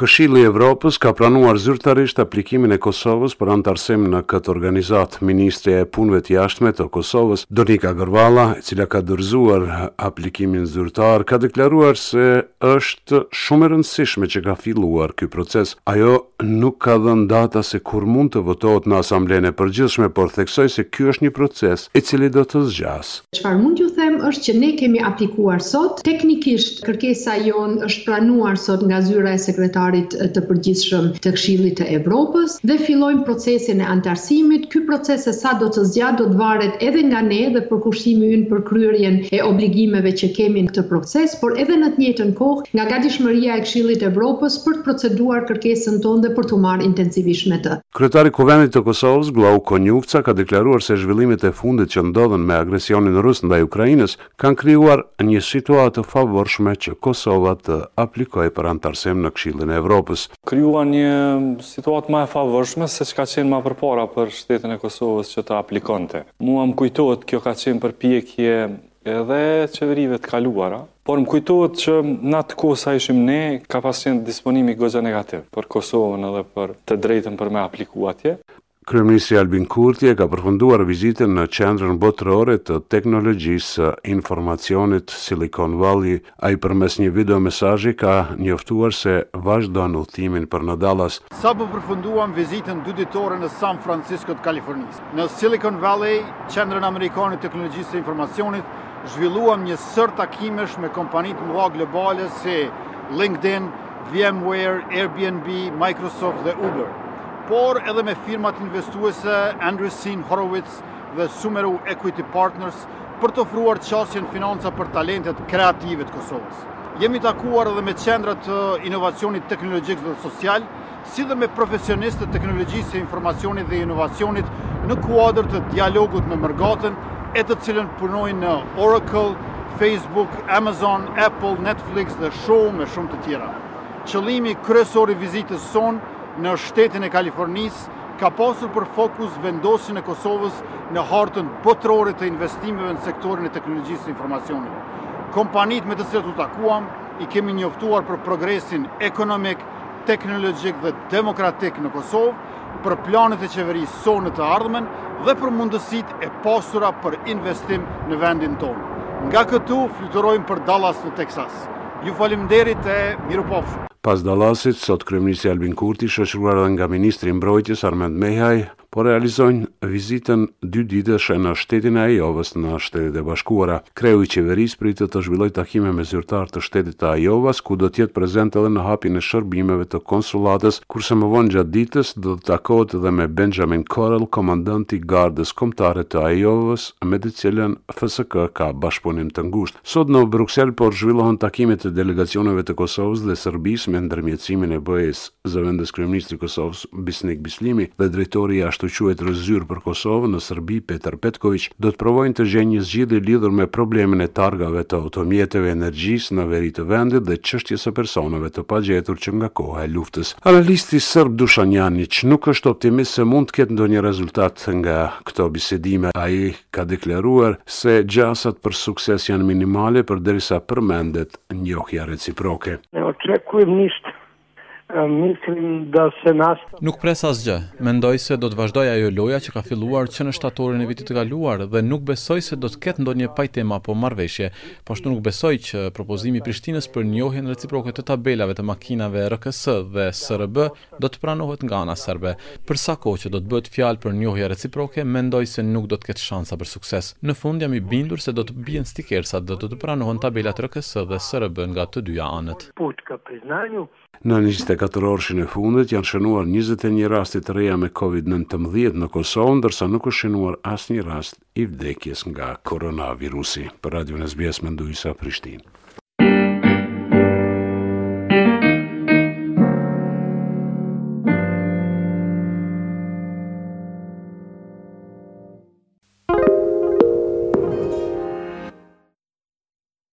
Këshilli i Evropës ka pranuar zyrtarisht aplikimin e Kosovës për anëtarësim në këtë organizatë. Ministrja e Punëve të Jashtme të Kosovës, Donika Gërvalla, e cila ka dorëzuar aplikimin zyrtar, ka deklaruar se Është shumë e rëndësishme që ka filluar ky proces. Ajo nuk ka dhënë data se kur mund të votohet në Asamblenë e Përgjithshme, por theksoi se ky është një proces i cili do të zgjasë. Çfarë mund t'ju them është që ne kemi aplikuar sot. Teknikisht kërkesa jonë është pranuar sot nga Zyra e Sekretarit të Përgjithshëm të Këshillit të Evropës. dhe fillojmë procesin e anëtarësimit, ky proces se sa do të zgjatë do të varet edhe nga ne dhe përkushtimi ynë për kryerjen e obligimeve që kemi në këtë proces, por edhe në të njëjtën kohë nga gatishmëria e Këshillit të Evropës për të proceduar kërkesën tonë dhe për t'u marrë intensivisht me të. Kryetari i Kuvendit të Kosovës, Glauk Konjufca ka deklaruar se zhvillimet e fundit që ndodhën me agresionin rus ndaj Ukrainës kanë krijuar një situatë të favorshme që Kosova të aplikojë për anëtarësim në Këshillin e Evropës. krijua një situatë ma e favorshme se ç'ka qenë ma përpara për shtetin e Kosovës që të aplikonte. Mua më kujtohet kjo ka qenë përpjekje edhe e qeverive të kaluara, por më kujtohet që në atë kohë sa ishim ne, ka pas qenë disponimi goxha negativ për Kosovën edhe për të drejtën për me apliku atje. Kryeministri Albin Kurti e ka përfunduar vizitën në Qendrën Botërore të Teknologjisë së Informacionit Silicon Valley. Ai përmes një videomesazhi ka njoftuar se vazhdon udhëtimin për në Dallas. Sapo përfunduam vizitën dyditore në San Francisco të Kalifornisë. Në Silicon Valley, Qendrën Amerikane të Teknologjisë së Informacionit, zhvilluam një sërë takimesh me kompani të mëdha globale si LinkedIn, VMware, Airbnb, Microsoft dhe Uber, por edhe me firmat investuese Andreessen Horowitz dhe Sumeru Equity Partners për të ofruar qasje në financa për talentet kreative të Kosovës. Jemi takuar edhe me qendra të inovacionit teknologjik dhe social, si dhe me profesionistë të teknologjisë së informacionit dhe inovacionit në kuadër të dialogut me mërgatën, e të cilët punojnë në Oracle, Facebook, Amazon, Apple, Netflix dhe shumë e shumë të tjera. Qëllimi kryesor i vizitës sonë në shtetin e Kalifornisë ka pasur për fokus vendosjen e Kosovës në hartën botërore të investimeve në sektorin e teknologjisë së informacionit. Kompanitë me të cilat u takuam i kemi njoftuar për progresin ekonomik, teknologjik dhe demokratik në Kosovë, për planet e qeverisë sonë në të ardhmen dhe për mundësitë e pasura për investim në vendin tonë. Nga këtu fluturojmë për Dallas në Texas. Ju faleminderit e mirupafshim. Pas Dallasit, sot kryeministri Albin Kurti, shoqëruar edhe nga ministri i Mbrojtjes, Armend Mehaj, po realizojnë vizitën dyditëshe në shtetin e Ajovës në Shtetet e Bashkuara. Kreu i qeverisë pritet të zhvillojë takime me zyrtarë të shtetit të Ajovës, ku do të jetë prezent edhe në hapjen e shërbimeve të konsullatës, kurse më vonë gjatë ditës do të takohet edhe me Benjamin Corell, komandant i Gardës Kombëtare të Ajovës, me të cilën FSK ka bashkëpunim të ngushtë. Sot në Bruksel po zhvillohen takimet e delegacioneve të Kosovës dhe Serbisë me ndërmjetësimin e BE-së. Zëvendëskryeministri i Kosovës, Besnik Bislimi, dhe drejtori i të ashtuquajturës Zyrë për Kosovën në Serbi, Petar Petkoviq, do të provojnë të gjejnë një zgjidhje lidhur me problemin e targave të automjeteve, energjisë në veri të vendit dhe çështjes së personave të pagjetur që nga koha e luftës. Analisti serb Dushan Janjiq nuk është optimist se mund të ketë ndonjë rezultat nga këto bisedime. Ai ka deklaruar se gjasat për sukses janë minimale përderisa përmendet njohja reciproke. Ne očekujem ništa. Nuk pres asgjë. Mendoj se do të vazhdojë ajo loja që ka filluar që në shtatorin e vitit të kaluar dhe nuk besoj se do të ketë ndonjë pajtim apo marrëveshje. Po ashtu nuk besoj që propozimi i Prishtinës për njohjen reciproke të tabelave të makinave RKS dhe SRB do të pranohet nga ana serbe. Për sa kohë që do të bëhet fjalë për njohje reciproke, mendoj se nuk do të ketë shansa për sukses. Në fund jam i bindur se do të bien stikersat dhe do të pranohen tabelat RKS dhe SRB nga të dyja anët. Putka priznanju. Në njëzet e katër orëshin e fundit janë shënuar njëzet e një raste të reja me Covid nëntëmbëdhjetë në Kosovë, ndërsa nuk është shënuar asnjë rast i vdekjes nga koronavirusi. Për Radion SBS Mendu Hysa Prishtinë.